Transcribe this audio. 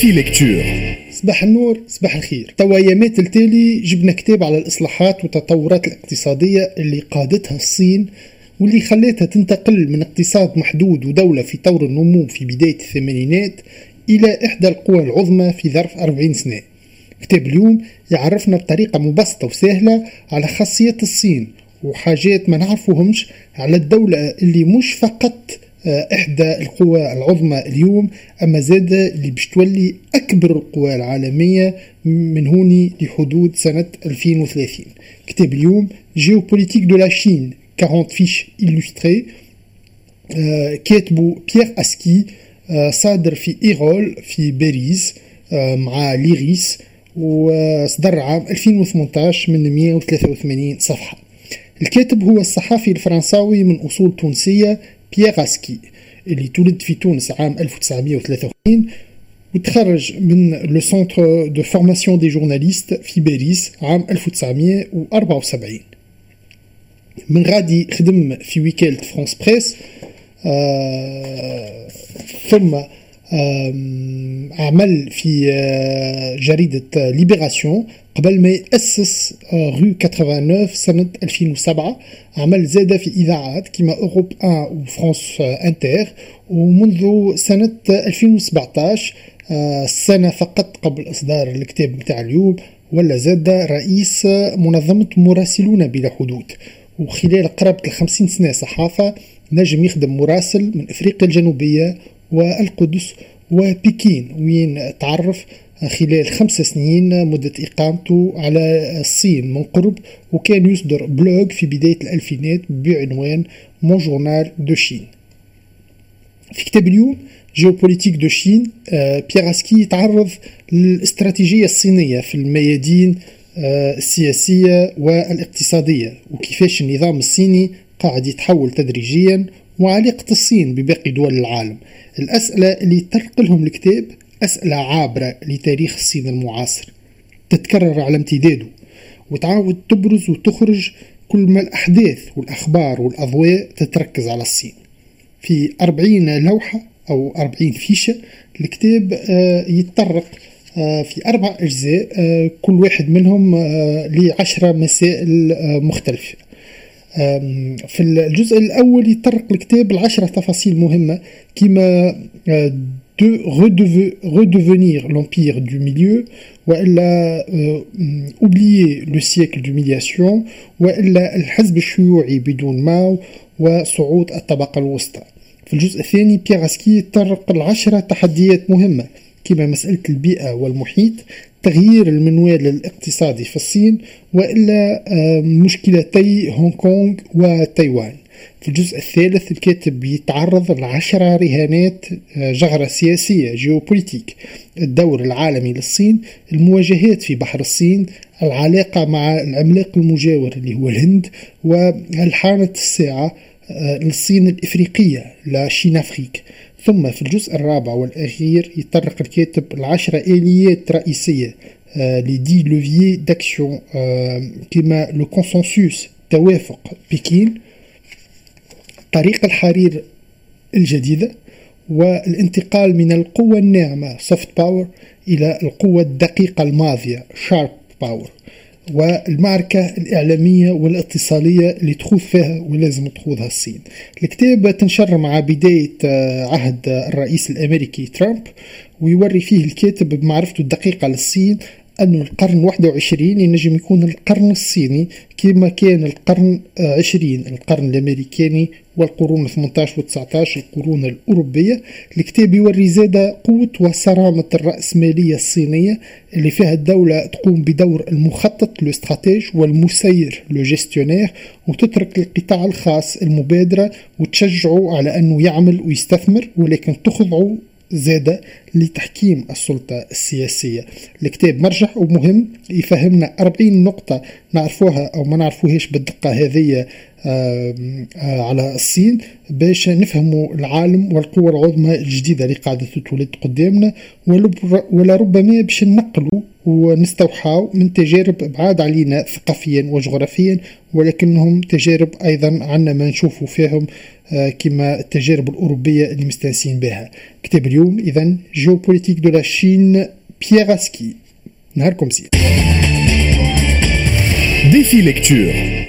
كوفي ليكتور صباح النور صباح الخير. توا ايامات التالي جبنا كتاب على الإصلاحات والتطورات الاقتصادية اللي قادتها الصين واللي خلتها تنتقل من اقتصاد محدود ودولة في طور النمو في بداية الثمانينات إلى إحدى القوى العظمى في ظرف 40 سنة. كتاب اليوم يعرفنا بطريقة مبسطة وسهلة على خاصيات الصين وحاجات ما نعرفوهمش على الدولة اللي مش فقط آه، إحدى القوى العظمى اليوم أما زاد اللي باش تولي أكبر القوى العالمية من هوني لحدود سنة 2030 كتاب اليوم Géopolitique de la Chine 40 fiches illustrées كاتبو بيير أسكي آه، صادر في Eyrolles في باريس آه، مع Les Arènes وصدر عام 2018 من 183 صفحة. الكاتب هو الصحافي الفرنساوي من أصول تونسية بيير اسكي اللي تولد في تونس عام 1953 وتخرج من le Centre de formation des journalistes في باريس عام 1974 من غادي خدم في ويكالة فرانس بريس آه ثم عمل في جريدة ليبراسيون قبل ما يأسس Rue 89 سنة 2007 عمل زادة في إذاعات كما Europe 1 و France Inter ومنذ سنة 2017 آه، سنة فقط قبل إصدار الكتاب متاع اليوم ولا زاد رئيس منظمة مراسلون بلا حدود. وخلال قرابة الخمسين سنة صحافة نجم يخدم مراسل من إفريقيا الجنوبية والقدس وبكين وين تعرف خلال خمس سنين مدة إقامته على الصين من قرب وكان يصدر blog في بداية الألفينات بعنوان Mon journal de Chine في كتاب اليوم Géopolitique de Chine بيير أسكي يتعرض للاستراتيجية الصينية في الميادين آه، السياسية والاقتصادية وكيفاش النظام الصيني قاعد يتحول تدريجيا وعلاقة الصين بباقي دول العالم. الأسئلة اللي ترق لهم الكتاب أسئلة عابرة لتاريخ الصين المعاصر. تتكرر على امتداده وتعاود تبرز وتخرج كل ما الأحداث والأخبار والأضواء تتركز على الصين. في أربعين لوحة أو أربعين فيشة الكتاب آه، يتطرق آه، في أربع أجزاء آه، كل واحد منهم لعشرة مسائل مختلفة. في الجزء الأول يطرق الكتاب العشرة تفاصيل مهمة كما de redevenir l'empire du milieu وإلا oublier le siècle d'humiliation وإلا الحزب الشيوعي بدون ماو وصعود الطبقة الوسطى. في الجزء الثاني بيغاسكي يتطرق العشرة تحديات مهمة. كما مسألة البيئة والمحيط تغيير المنوال الاقتصادي في الصين وإلا مشكلتي هونغ كونغ وتايوان. في الجزء الثالث الكاتب يتعرض لعشرة رهانات آه، جغرة سياسية جيوبوليتيك الدور العالمي للصين المواجهات في بحر الصين العلاقة مع العملاق المجاور اللي هو الهند والحانة الساعة آه، للصين الإفريقية لا شين أفريك. ثم في الجزء الرابع والأخير يطرق الكاتب العشرة آليات رئيسية les leviers d'action كما le consensus توافق بكين طريق الحرير الجديدة والانتقال من القوة الناعمة soft power إلى القوة الدقيقة الماضية sharp power. والمعركة الإعلامية والاتصالية اللي تخوض فيها ولازم تخوضها الصين. الكتاب تنشر مع بداية آه، عهد الرئيس الأمريكي ترامب ويوري فيه الكاتب بمعرفته الدقيقة للصين أن القرن 21 ينجم يكون القرن الصيني كما كان القرن 20 القرن الأمريكاني والقرون 18 و 19 القرون الأوروبية. الكتاب يوري زادة قوة وصرامة الرأسمالية الصينية اللي فيها الدولة تقوم بدور المخطط لو والمسير لو وتترك للقطاع الخاص المبادرة وتشجعه على أنه يعمل ويستثمر ولكن تخضعه زاد لتحكيم السلطة السياسية. الكتاب مرجح ومهم يفهمنا 40 نقطة نعرفوها أو ما نعرفوهاش بالدقة هذه على الصين باش نفهموا العالم والقوة العظمى الجديدة اللي قاعدة تتولد قدامنا ولربما باش ننقلوا ونستوحى من تجارب بعاد علينا ثقافيا وجغرافيا ولكنهم تجارب أيضا عنا ما نشوفوا فيهم آه، كما التجارب الأوروبية اللي مستانسين بها. كتاب اليوم إذا géopolitique de la Chine نهاركم سي. Défi Lecture